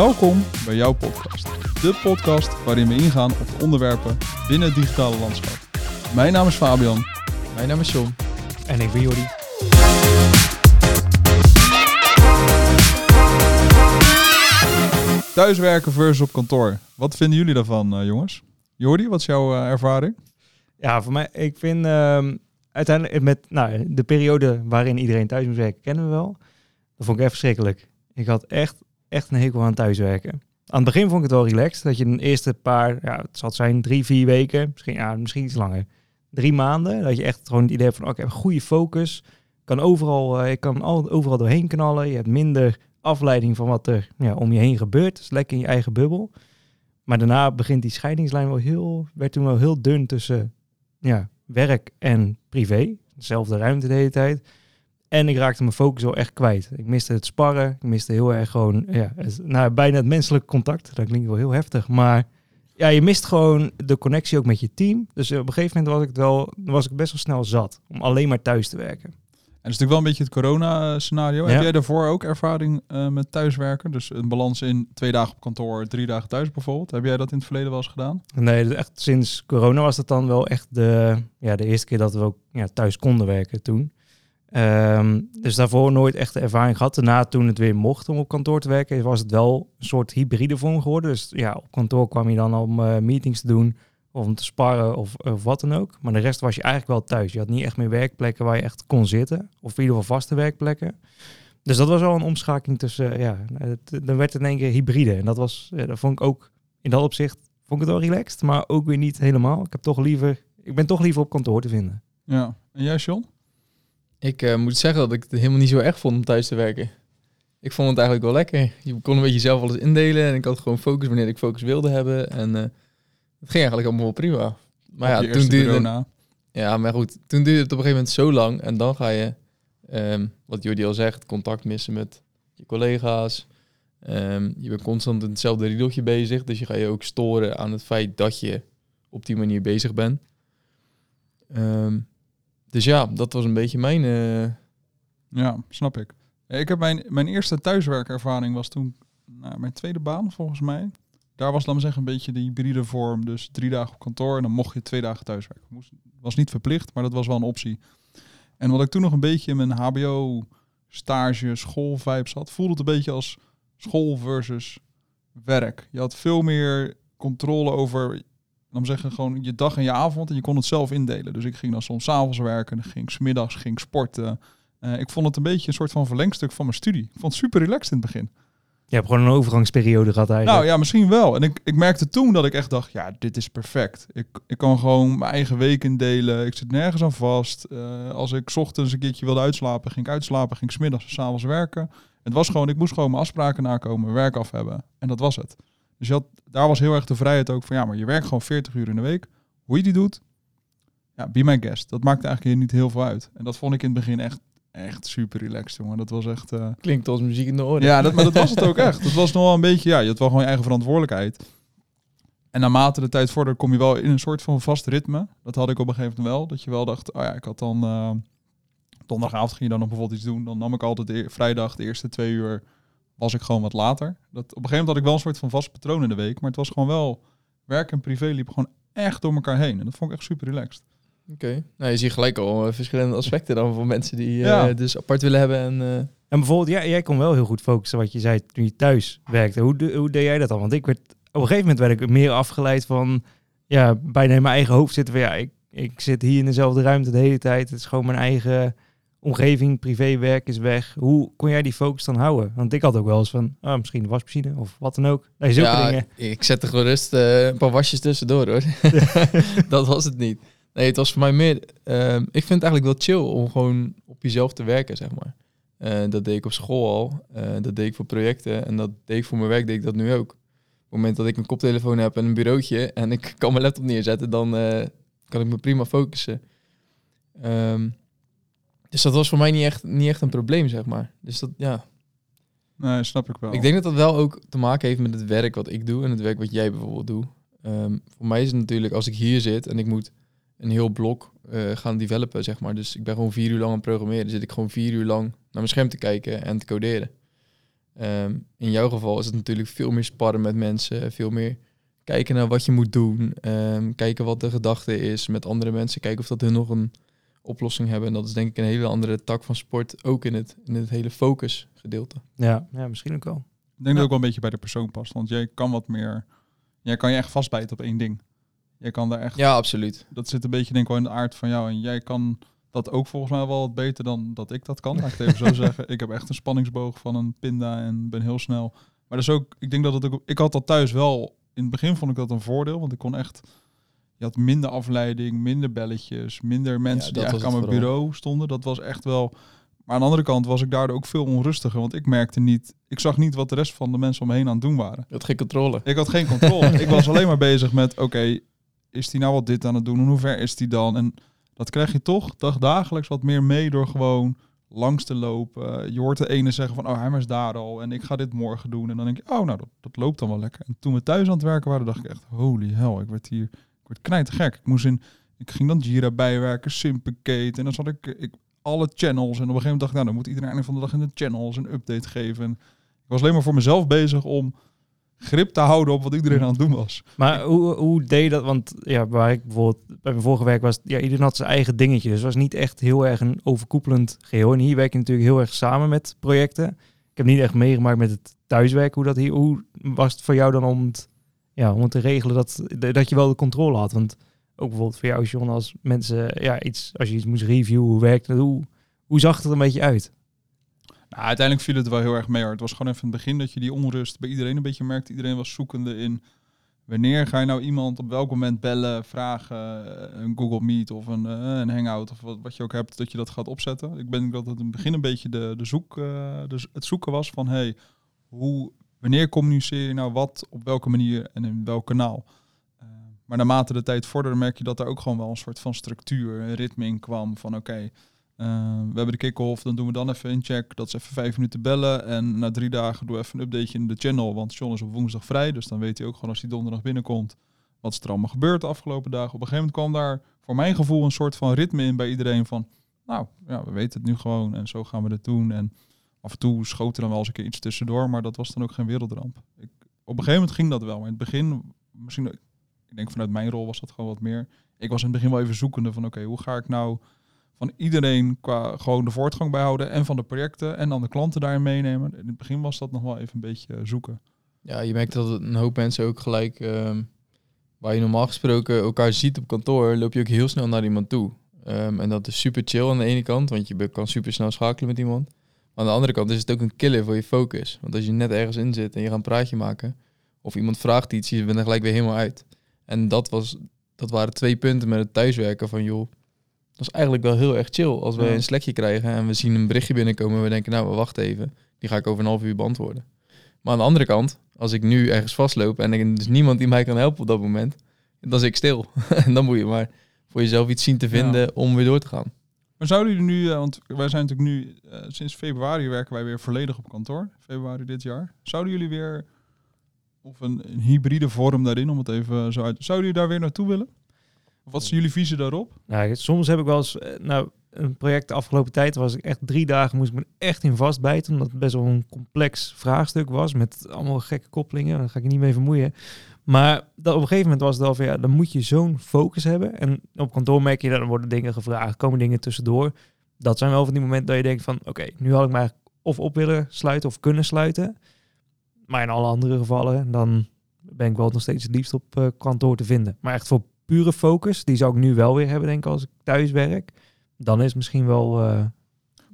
Welkom bij jouw podcast. De podcast waarin we ingaan op de onderwerpen binnen het digitale landschap. Mijn naam is Fabian. Mijn naam is John. En ik ben Jordi. Thuiswerken versus op kantoor. Wat vinden jullie daarvan, eh, jongens? Jordi, wat is jouw eh, ervaring? Ja, voor mij, ik vind ehm, uiteindelijk met nou, de periode waarin iedereen thuis moest werken, kennen we wel. Dat vond ik echt verschrikkelijk. Ik had echt, echt een hekel aan thuiswerken. Aan het begin vond ik het wel relaxed. Dat je de eerste paar, ja, het zal zijn drie, vier weken, misschien, ja, misschien iets langer. Drie maanden, dat je echt gewoon het idee hebt van, oké, heb goede focus. Kan overal, uh, ik kan al, overal doorheen knallen. Je hebt minder afleiding van wat er ja, om je heen gebeurt. Dus lekker in je eigen bubbel. Maar daarna begint die scheidingslijn wel heel, werd toen wel heel dun tussen ja, werk en privé. Dezelfde ruimte de hele tijd. En ik raakte mijn focus wel echt kwijt. Ik miste het sparren. Ik miste heel erg gewoon, ja, het, nou, bijna het menselijk contact. Dat klinkt wel heel heftig. Maar ja, je mist gewoon de connectie ook met je team. Dus op een gegeven moment was ik, het wel, was ik best wel snel zat om alleen maar thuis te werken. En dat is natuurlijk wel een beetje het corona-scenario. Ja. Heb jij daarvoor ook ervaring uh, met thuiswerken? Dus een balans in twee dagen op kantoor, drie dagen thuis bijvoorbeeld. Heb jij dat in het verleden wel eens gedaan? Nee, echt sinds corona was dat dan wel echt de, ja, de eerste keer dat we ook ja, thuis konden werken toen. Um, dus daarvoor nooit echt de ervaring gehad. Daarna, toen het weer mocht om op kantoor te werken, was het wel een soort hybride vorm geworden. Dus ja, op kantoor kwam je dan om uh, meetings te doen of om te sparren of, of, wat dan ook. Maar de rest was je eigenlijk wel thuis. Je had niet echt meer werkplekken waar je echt kon zitten. Of in ieder geval vaste werkplekken. Dus dat was wel een omschakeling tussen, ja, het, dan werd het in één keer hybride. En dat was, ja, dat vond ik ook, in dat opzicht, vond ik het wel relaxed. Maar ook weer niet helemaal. Ik heb toch liever, ik ben toch liever op kantoor te vinden. Ja, en jij John? Ik uh, moet zeggen dat ik het helemaal niet zo erg vond om thuis te werken. Ik vond het eigenlijk wel lekker. Je kon een beetje zelf alles indelen en ik had gewoon focus wanneer ik focus wilde hebben. En uh, het ging eigenlijk allemaal wel prima. Maar ja, toen duurde Ja, maar goed, toen duurde het op een gegeven moment zo lang en dan ga je, um, wat Jordi al zegt, contact missen met je collega's. Um, je bent constant in hetzelfde riedeltje bezig, dus je ga je ook storen aan het feit dat je op die manier bezig bent. Um, dus ja, dat was een beetje mijn... Uh... Ja, snap ik. Ik heb mijn, mijn eerste thuiswerkervaring was toen nou, mijn tweede baan volgens mij. Daar was, laat me zeggen, een beetje de hybride vorm. Dus drie dagen op kantoor en dan mocht je twee dagen thuiswerken. Moest, was niet verplicht, maar dat was wel een optie. En wat ik toen nog een beetje in mijn hbo stage, schoolvibes had, voelde het een beetje als school versus werk. Je had veel meer controle over dan zeggen gewoon je dag en je avond en je kon het zelf indelen. Dus ik ging dan soms avonds werken, dan ging ik smiddags ging sporten. Uh, ik vond het een beetje een soort van verlengstuk van mijn studie. Ik vond het super relaxed in het begin. Je hebt gewoon een overgangsperiode gehad eigenlijk. Nou ja, misschien wel. En ik, ik merkte toen dat ik echt dacht, ja, dit is perfect. Ik, ik kan gewoon mijn eigen week indelen. Ik zit nergens aan vast. Uh, als ik ochtends een keertje wilde uitslapen, ging ik uitslapen. Ging ik smiddags en s'avonds werken. Het was gewoon, ik moest gewoon mijn afspraken nakomen, werk af hebben. En dat was het. Dus je had, daar was heel erg de vrijheid ook van, ja, maar je werkt gewoon 40 uur in de week. Hoe je die doet, ja, be my guest. Dat maakte eigenlijk niet heel veel uit. En dat vond ik in het begin echt, echt super relaxed, jongen. Dat was echt... Uh... Klinkt als muziek in de oren. Ja, dat, maar dat was het ook echt. Dat was nog wel een beetje, ja, je had wel gewoon je eigen verantwoordelijkheid. En naarmate de tijd vorderde, kom je wel in een soort van vast ritme. Dat had ik op een gegeven moment wel. Dat je wel dacht, oh ja, ik had dan... Uh, donderdagavond ging je dan nog bijvoorbeeld iets doen. Dan nam ik altijd de, vrijdag de eerste twee uur was ik gewoon wat later. Dat, op een gegeven moment had ik wel een soort van vast patroon in de week. Maar het was gewoon wel... Werk en privé liepen gewoon echt door elkaar heen. En dat vond ik echt super relaxed. Oké. Okay. Nou, je ziet gelijk al uh, verschillende aspecten dan voor mensen die uh, ja. dus apart willen hebben. En, uh... en bijvoorbeeld, ja, jij kon wel heel goed focussen wat je zei toen je thuis werkte. Hoe, hoe deed jij dat dan? Want ik werd, op een gegeven moment werd ik meer afgeleid van... Ja, bijna in mijn eigen hoofd zitten van... Ja, ik, ik zit hier in dezelfde ruimte de hele tijd. Het is gewoon mijn eigen omgeving, privéwerk is weg. Hoe kon jij die focus dan houden? Want ik had ook wel eens van, oh, misschien de wasmachine of wat dan ook. Nee, zulke ja, dingen. ik zette gerust uh, een paar wasjes tussendoor hoor. dat was het niet. Nee, het was voor mij meer... Uh, ik vind het eigenlijk wel chill om gewoon op jezelf te werken, zeg maar. Uh, dat deed ik op school al. Dat deed ik voor projecten. En dat deed ik voor mijn werk, deed ik dat nu ook. Op het moment dat ik een koptelefoon heb en een bureautje... en ik kan mijn laptop neerzetten, dan kan ik me prima focussen. Um, dus dat was voor mij niet echt, niet echt een probleem, zeg maar. Dus dat, ja. Nee, snap ik wel. Ik denk dat dat wel ook te maken heeft met het werk wat ik doe en het werk wat jij bijvoorbeeld doet. Um, voor mij is het natuurlijk, als ik hier zit en ik moet een heel blok uh, gaan developen, zeg maar. Dus ik ben gewoon vier uur lang aan het programmeren. Dan zit ik gewoon vier uur lang naar mijn scherm te kijken en te coderen. Ehm, in jouw geval is het natuurlijk veel meer sparren met mensen, veel meer kijken naar wat je moet doen, ehm, kijken wat de gedachte is met andere mensen, kijken of dat hun nog een oplossing hebben. En dat is denk ik een hele andere tak van sport, ook in het, in het hele focus gedeelte. Ja, ja, misschien ook wel. Ik denk dat het ook wel een beetje bij de persoon past. Want jij kan wat meer... Jij kan je echt vastbijten op één ding. Jij kan daar echt... Ja, absoluut. Dat zit een beetje denk ik wel in de aard van jou. En jij kan dat ook volgens mij wel wat beter dan dat ik dat kan. Laat ik het even zo zeggen. Ik heb echt een spanningsboog van een pinda en ben heel snel. Maar dat is ook... Ik denk dat het ook... Ik had dat thuis wel... In het begin vond ik dat een voordeel. Want ik kon echt... Je had minder afleiding, minder belletjes, minder mensen die eigenlijk aan mijn vooral. bureau stonden. Dat was echt wel... Maar aan de andere kant was ik daardoor ook veel onrustiger. Want ik merkte niet... Ik zag niet wat de rest van de mensen om me heen aan het doen waren. Je had geen controle. Ik had geen controle. ik was alleen maar bezig met, oké, is die nou wat dit aan het doen? En hoe ver is die dan? En dat krijg je toch dag dagelijks wat meer mee door gewoon langs te lopen. Je hoort de ene zeggen van, oh, hij is daar al en ik ga dit morgen doen. En dan denk je, oh, nou, dat, dat loopt dan wel lekker. En toen we thuis aan het werken waren, dacht ik echt, holy hell, ik werd hier, werd knijtergek. Ik moest in, ik ging dan Jira bijwerken, Sympicate en dan zat ik, ik alle channels. En op een gegeven moment dacht ik, nou, dan moet iedereen einde van de dag in de channels een update geven. En ik was alleen maar voor mezelf bezig om grip te houden op wat iedereen aan het doen was. Maar hoe, hoe deed je dat? Want ja, waar ik bijvoorbeeld bij mijn vorige werk was, ja, iedereen had zijn eigen dingetje. Dus het was niet echt heel erg een overkoepelend geheel. En hier werk je natuurlijk heel erg samen met projecten. Ik heb niet echt meegemaakt met het thuiswerken. Hoe, dat hier, hoe was het voor jou dan om het, ja, om het te regelen dat, dat je wel de controle had? Want ook bijvoorbeeld voor jou, John, als mensen, ja, iets, als je iets moest reviewen, hoe werkte dat? Hoe, hoe zag het er een beetje uit? Nou, uiteindelijk viel het wel heel erg mee. Hoor. Het was gewoon even in het begin dat je die onrust bij iedereen een beetje merkte. Iedereen was zoekende in wanneer ga je nou iemand op welk moment bellen, vragen, eh, een Google Meet of een, eh, een Hangout of wat, wat je ook hebt, dat je dat gaat opzetten. Ik denk dat het in het begin een beetje de, de zoek, dus het zoeken was van hey, hoe, wanneer communiceer je nou wat, op welke manier en in welk kanaal. Eh, maar naarmate de tijd vorderde merk je dat er ook gewoon wel een soort van structuur, een ritme in kwam van oké, eh, we hebben de kick-off, dan doen we dan even een check. Dat is even vijf minuten bellen. En na drie dagen doen we even een updateje in de channel. Want John is op woensdag vrij. Dus dan weet hij ook gewoon als hij donderdag binnenkomt. wat is er allemaal gebeurd de afgelopen dagen. Op een gegeven moment kwam daar voor mijn gevoel een soort van ritme in bij iedereen. Van nou ja, we weten het nu gewoon. En zo gaan we het doen. En af en toe schoot er dan wel eens een keer iets tussendoor. Maar dat was dan ook geen wereldramp. Ik, op een gegeven moment ging dat wel. Maar in het begin, misschien, ik denk vanuit mijn rol was dat gewoon wat meer. Ik was in het begin wel even zoekende van oké, hoe ga ik nou van iedereen qua gewoon de voortgang bijhouden en van de projecten en dan de klanten daarin meenemen. In het begin was dat nog wel even een beetje eh, zoeken. Ja, je merkt dat een hoop mensen ook gelijk, ehm, waar je normaal gesproken elkaar ziet op kantoor, loop je ook heel snel naar iemand toe. Ehm, en dat is super chill aan de ene kant, want je kan super snel schakelen met iemand. Maar aan de andere kant is het ook een killer voor je focus. Want als je net ergens in zit en je gaat een praatje maken, of iemand vraagt iets, je bent er gelijk weer helemaal uit. En dat, was, dat waren twee punten met het thuiswerken van joh, dat is eigenlijk wel heel erg chill. Als we Ja. een slekje krijgen en we zien een berichtje binnenkomen en we denken, nou, wacht even, die ga ik over een half uur beantwoorden. Maar aan de andere kant, als ik nu ergens vastloop en er is niemand die mij kan helpen op dat moment, dan zit ik stil. en dan moet je maar voor jezelf iets zien te vinden om weer door te gaan. Maar zouden jullie nu, eh, want wij zijn natuurlijk nu, eh, sinds februari werken wij weer volledig op kantoor, februari dit jaar. Zouden jullie weer, of een, een hybride vorm daarin, om het even zo uit, zouden jullie daar weer naartoe willen? Wat is jullie visie daarop? Nou, soms heb ik wel eens, eh, nou, een project de afgelopen tijd was ik echt drie dagen, moest ik me echt in vastbijten, omdat het best wel een complex vraagstuk was, met allemaal gekke koppelingen, daar ga ik niet mee vermoeien. Maar dat op een gegeven moment was het wel van, ja, dan moet je zo'n focus hebben. En op kantoor merk je dat er worden dingen gevraagd, komen dingen tussendoor. Dat zijn wel van die momenten dat je denkt van, oké, nu had ik eigenlijk of op willen sluiten of kunnen sluiten. Maar in alle andere gevallen, dan ben ik wel nog steeds het liefst op eh, kantoor te vinden. Maar echt voor pure focus, die zou ik nu wel weer hebben, denk ik, als ik thuis werk. Dan is het misschien wel... eh,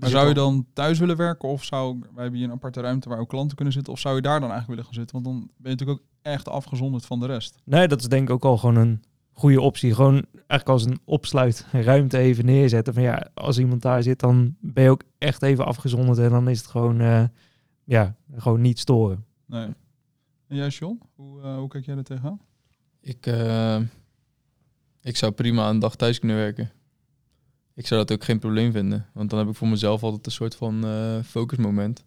Maar zou je dan thuis willen werken of zou, wij hebben hier een aparte ruimte waar ook klanten kunnen zitten, of zou je daar dan eigenlijk willen gaan zitten? Want dan ben je natuurlijk ook echt afgezonderd van de rest. Nee, dat is denk ik ook al gewoon een goede optie. Gewoon eigenlijk als een opsluitruimte even neerzetten. Van ja, als iemand daar zit, dan ben je ook echt even afgezonderd. En dan is het gewoon, eh, ja, gewoon niet storen. Nee. En jij, John? Hoe, eh, hoe kijk jij er tegenaan? Ik, eh, ik zou prima een dag thuis kunnen werken. Ik zou dat ook geen probleem vinden. Want dan heb ik voor mezelf altijd een soort van eh, focusmoment.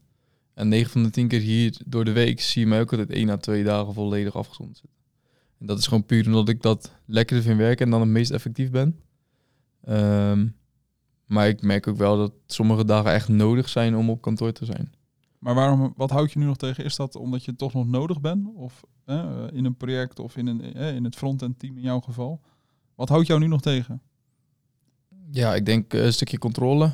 En 9 van de 10 keer hier door de week zie je mij ook altijd 1 à 2 dagen volledig afgezonderd zitten. En dat is gewoon puur omdat ik dat lekkerder vind werken en dan het meest effectief ben. Ehm, maar ik merk ook wel dat sommige dagen echt nodig zijn om op kantoor te zijn. Maar waarom, wat houd je nu nog tegen? Is dat omdat je toch nog nodig bent? Of eh, in een project of in, een, eh, in het front-end team in jouw geval? Wat houdt jou nu nog tegen? Ja, ik denk eh, een stukje controle.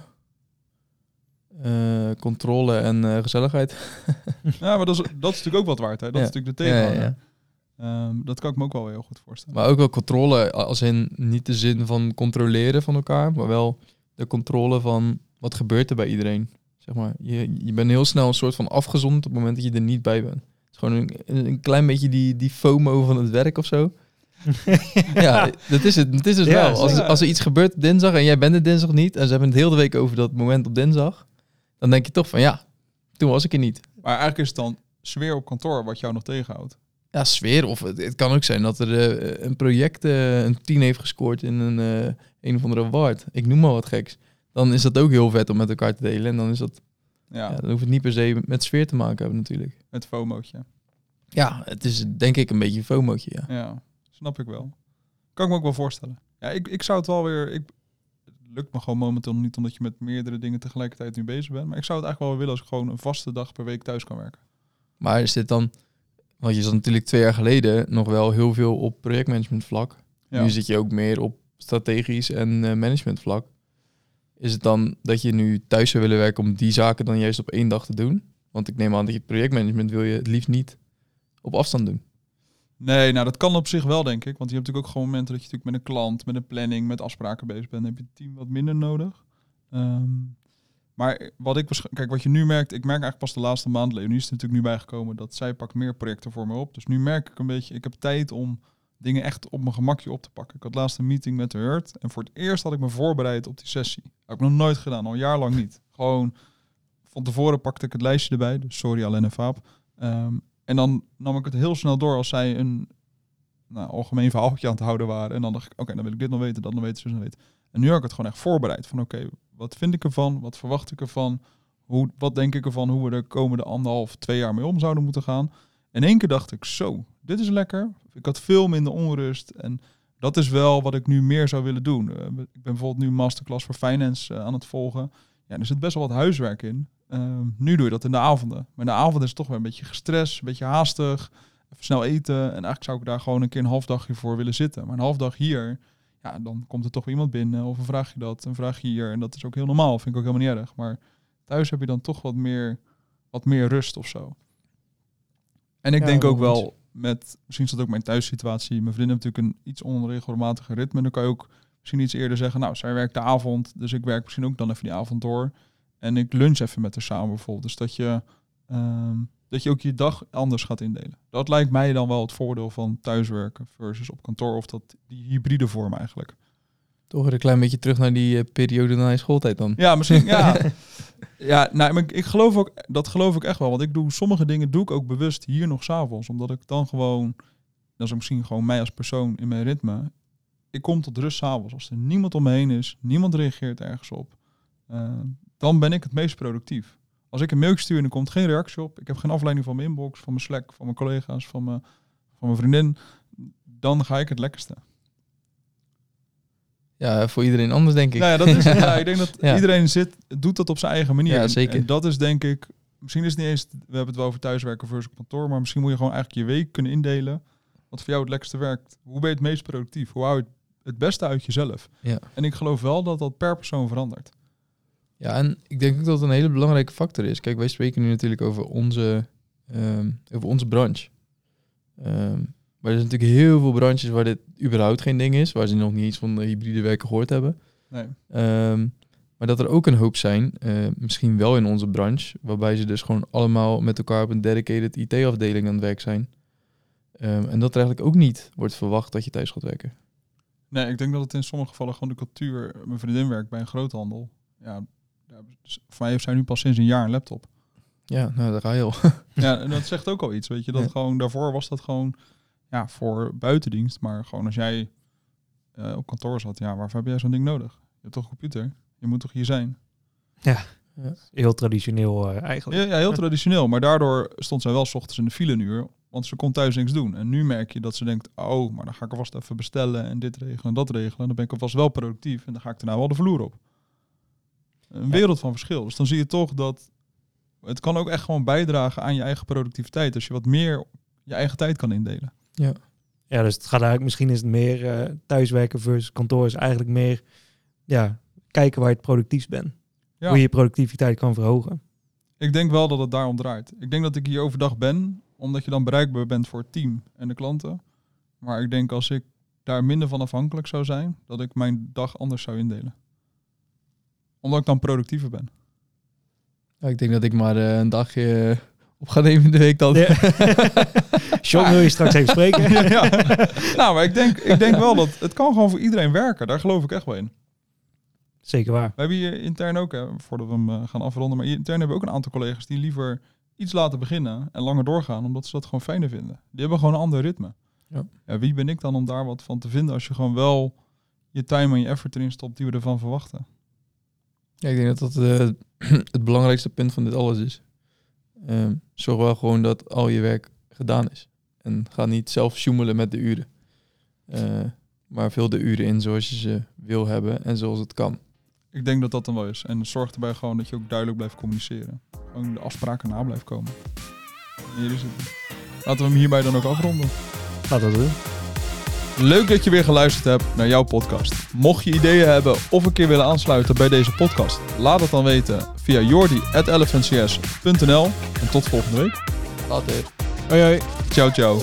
Eh, controle en eh, gezelligheid. ja, maar dat is, dat is natuurlijk ook wat waard. Hè? Dat Ja. is natuurlijk de Ja, ja, tegenhanger. ja. Ehm, dat kan ik me ook wel heel goed voorstellen. Maar ook wel controle als in niet de zin van controleren van elkaar, maar wel de controle van wat gebeurt er bij iedereen. Zeg maar, je, je bent heel snel een soort van afgezond op het moment dat je er niet bij bent. Het is gewoon een, een klein beetje die, die FOMO van het werk of zo. ja, dat is het. Dat is het Ja, wel. Als, als er iets gebeurt dinsdag en jij bent er dinsdag niet en ze hebben het heel de week over dat moment op dinsdag, dan denk je toch van ja, toen was ik er niet. Maar eigenlijk is het dan sfeer op kantoor wat jou nog tegenhoudt. Ja, sfeer. Of het, het kan ook zijn dat er eh, een project eh, een 10 heeft gescoord in een, eh, een of andere award. Ik noem maar wat geks. Dan is dat ook heel vet om met elkaar te delen. En dan is dat, Ja, ja. dan hoeft het niet per se met sfeer te maken hebben natuurlijk. het FOMO'tje. Ja, het is denk ik een beetje een FOMO'tje, ja. Ja, snap ik wel. Kan ik me ook wel voorstellen. Ja, ik, ik zou het wel weer... Ik, lukt me gewoon momenteel niet omdat je met meerdere dingen tegelijkertijd nu bezig bent. Maar ik zou het eigenlijk wel willen als ik gewoon een vaste dag per week thuis kan werken. Maar is dit dan... Want je zat natuurlijk twee jaar geleden nog wel heel veel op projectmanagement vlak. Ja. Nu zit je ook meer op strategisch en eh, management vlak. Is het dan dat je nu thuis zou willen werken om die zaken dan juist op één dag te doen? Want ik neem aan dat je projectmanagement wil je het liefst niet op afstand doen. Nee, nou dat kan op zich wel, denk ik. Want je hebt natuurlijk ook gewoon momenten dat je natuurlijk met een klant, met een planning, met afspraken bezig bent. Dan heb je het team wat minder nodig. Ehm, maar wat ik kijk, wat je nu merkt, ik merk eigenlijk pas de laatste maand, Leonie is er natuurlijk nu bijgekomen, dat zij pakt meer projecten voor me op. Dus nu merk ik een beetje, ik heb tijd om dingen echt op mijn gemakje op te pakken. Ik had laatst een meeting met de Hurt en voor het eerst had ik me voorbereid op die sessie. Dat heb ik nog nooit gedaan, al een jaar lang niet. Gewoon van tevoren pakte ik het lijstje erbij, dus sorry Alain en Vaap. Ehm, en dan nam ik het heel snel door als zij een nou, algemeen verhaaltje aan het houden waren. En dan dacht ik, oké, dan wil ik dit nog weten, dat nog weten, zus nog weten. En nu heb ik het gewoon echt voorbereid. Van oké, wat vind ik ervan? Wat verwacht ik ervan? Hoe, wat denk ik ervan? Hoe we er komende anderhalf, twee jaar mee om zouden moeten gaan? In één keer dacht ik, zo, dit is lekker. Ik had veel minder onrust. En dat is wel wat ik nu meer zou willen doen. Eh, ik ben bijvoorbeeld nu masterclass voor finance eh, aan het volgen. Ja, er zit best wel wat huiswerk in. Ehm, nu doe je dat in de avonden. Maar in de avond is het toch weer een beetje gestrest, een beetje haastig. Even snel eten. En eigenlijk zou ik daar gewoon een keer een half dagje voor willen zitten. Maar een half dag hier, ja, dan komt er toch weer iemand binnen. Of een vraag je dat, een vraag je hier. En dat is ook heel normaal. Vind ik ook helemaal niet erg. Maar thuis heb je dan toch wat meer, wat meer rust of zo. En ik Ja, denk wel ook goed. wel met, misschien is dat ook mijn thuissituatie. Mijn vriendin heeft natuurlijk een iets onregelmatiger ritme. Dan kan je ook misschien iets eerder zeggen, nou, zij werkt de avond. Dus ik werk misschien ook dan even die avond door. En ik lunch even met haar samen bijvoorbeeld. Dus dat je, ehm, dat je ook je dag anders gaat indelen. Dat lijkt mij dan wel het voordeel van thuiswerken versus op kantoor. Of dat die hybride vorm eigenlijk. Toch weer een klein beetje terug naar die eh, periode na je schooltijd dan. Ja, misschien. Ja, ja nou, maar ik, ik geloof ook, dat geloof ik echt wel. Want ik doe sommige dingen doe ik ook bewust hier nog s'avonds. Omdat ik dan gewoon, dat is misschien gewoon mij als persoon in mijn ritme. Ik kom tot rust s'avonds. Als er niemand om me heen is, niemand reageert ergens op. eh, dan ben ik het meest productief. Als ik een mailtje stuur en er komt geen reactie op. Ik heb geen afleiding van mijn inbox, van mijn Slack, van mijn collega's, van mijn, van mijn vriendin. Dan ga ik het lekkerste. Ja, voor iedereen anders denk ik. Nou ja, dat is, ja, ik denk dat Ja. iedereen zit, doet dat op zijn eigen manier. Ja, zeker. En dat is denk ik, misschien is het niet eens, we hebben het wel over thuiswerken versus kantoor, maar misschien moet je gewoon eigenlijk je week kunnen indelen. Wat voor jou het lekkerste werkt. Hoe ben je het meest productief? Hoe hou je het, het beste uit jezelf? Ja. En ik geloof wel dat dat per persoon verandert. Ja, en ik denk ook dat het een hele belangrijke factor is. Kijk, wij spreken nu natuurlijk over onze, ehm, over onze branche. Ehm, maar er zijn natuurlijk heel veel branches waar dit überhaupt geen ding is, waar ze nog niet eens van de hybride werken gehoord hebben. Nee. Ehm, maar dat er ook een hoop zijn, eh, misschien wel in onze branche, waarbij ze dus gewoon allemaal met elkaar op een dedicated IT-afdeling aan het werk zijn. En dat er eigenlijk ook niet wordt verwacht dat je thuis gaat werken. Nee, ik denk dat het in sommige gevallen gewoon de cultuur. Mijn vriendin werkt bij een groothandel. Ja, ja, dus voor mij heeft zij nu pas sinds een jaar een laptop. Ja, nou, daar ga je al. Ja, en dat zegt ook al iets, weet je. Dat Ja. gewoon, daarvoor was dat gewoon ja, voor buitendienst. Maar gewoon als jij eh, op kantoor zat, ja, waarvoor heb jij zo'n ding nodig? Je hebt toch een computer? Je moet toch hier zijn? Heel traditioneel eh, eigenlijk. Ja, ja, heel traditioneel. Maar daardoor stond zij wel 's ochtends in de file een uur. Want ze kon thuis niks doen. En nu merk je dat ze denkt, oh, maar dan ga ik alvast even bestellen en dit regelen en dat regelen. En dan ben ik alvast wel productief en dan ga ik daarna wel de vloer op. Een Ja. wereld van verschil. Dus dan zie je toch dat het kan ook echt gewoon bijdragen aan je eigen productiviteit. Als je wat meer je eigen tijd kan indelen. Ja, dus het gaat eigenlijk, misschien is het meer eh, thuiswerken versus kantoor is eigenlijk meer ja, kijken waar je het productiefst bent. Ja. Hoe je je productiviteit kan verhogen. Ik denk wel dat het daarom draait. Ik denk dat ik hier overdag ben, omdat je dan bereikbaar bent voor het team en de klanten. Maar ik denk als ik daar minder van afhankelijk zou zijn, dat ik mijn dag anders zou indelen. Omdat ik dan productiever ben. Ja, ik denk dat ik maar eh, een dagje eh, op ga nemen in de week dan. Ja. John, wil je straks even spreken? ja. Nou, maar ik denk, ik denk wel dat het kan gewoon voor iedereen werken. Daar geloof ik echt wel in. Zeker waar. We hebben hier intern ook, hè, voordat we hem eh, gaan afronden, maar hier intern hebben we ook een aantal collega's die liever iets laten beginnen en langer doorgaan, omdat ze dat gewoon fijner vinden. Die hebben gewoon een ander ritme. Ja. wie ben ik dan om daar wat van te vinden als je gewoon wel je time en je effort erin stopt die we ervan verwachten? Ja, ik denk dat dat eh, het belangrijkste punt van dit alles is. Ehm, zorg wel gewoon dat al je werk gedaan is. En ga niet zelf sjoemelen met de uren. Eh, maar vul de uren in zoals je ze wil hebben en zoals het kan. Ik denk dat dat dan wel is. En zorg erbij gewoon dat je ook duidelijk blijft communiceren. Gewoon de afspraken na blijft komen. Hier is het. Laten we hem hierbij dan ook afronden. Laten we dat doen. Leuk dat je weer geluisterd hebt naar jouw podcast. Mocht je ideeën hebben of een keer willen aansluiten bij deze podcast, laat het dan weten via jordi.elephantcs.nl. En tot volgende week. Later. Hoi hoi. Ciao, ciao.